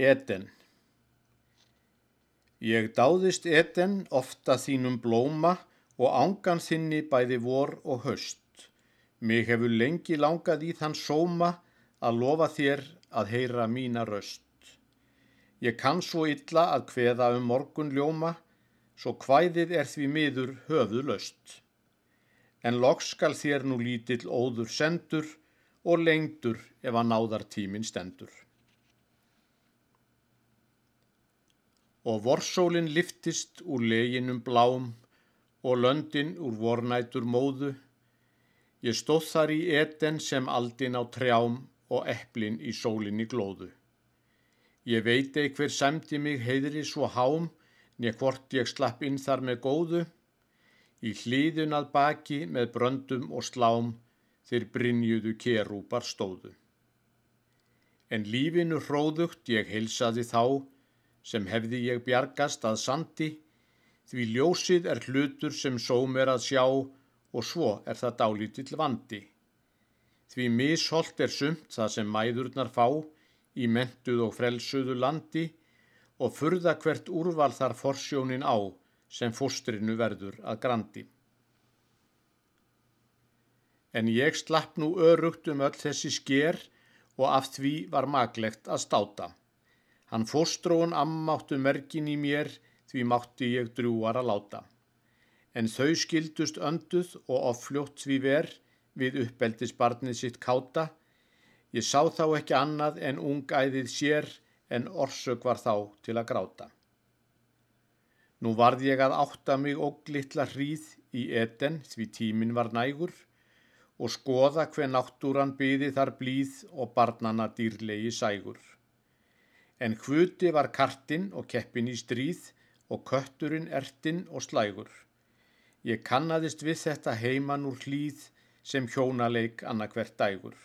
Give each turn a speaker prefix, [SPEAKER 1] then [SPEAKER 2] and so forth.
[SPEAKER 1] Eden Ég dáðist Eden ofta þínum blóma og ángan þinni bæði vor og höst. Mig hefur lengi langað í þann sóma að lofa þér að heyra mína röst. Ég kann svo illa að kveða um morgun ljóma, svo hvæðið er því miður höfuð löst. En loks skal þér nú lítill óður sendur og lengdur ef að náðar tímin stendur. Og vorsólinn liftist úr leginum blám og löndin úr vornætur móðu. Ég stóð þar í eten sem aldin á trjám og eplin í sólinni glóðu. Ég veit einhver semdi mig heiðri svo hám, nýja hvort ég slapp inn þar með góðu. Í hlýðun að baki með bröndum og slám þeir brinjuðu kerúpar stóðu. En lífinu hróðugt ég heilsaði þá, sem hefði ég bjargast að sandi, því ljósið er hlutur sem sóm er að sjá og svo er það dálítill vandi. Því misholt er sumt það sem mæðurnar fá í mentuð og frelsuðu landi og furða hvert úrval þar forsjónin á sem fóstrinu verður að grandi. En ég slapp nú örugt um öll þessi sker og af því var maglegt að státa. Hann fóstróun ammáttu merkin í mér því mátti ég drúar að láta. En þau skildust önduð og offljótt því ver við uppeldisbarnið sitt káta. Ég sá þá ekki annað en ungæðið sér en orsök var þá til að gráta. Nú varð ég að átta mig óglittla hríð í eten því tímin var nægur og skoða hver náttúran byði þar blíð og barnana dýrlegi sægur en hvuti var kartinn og keppin í stríð og kötturinn ertinn og slægur. Ég kannadist við þetta heiman úr hlýð sem hjónaleik annarkvert dægur.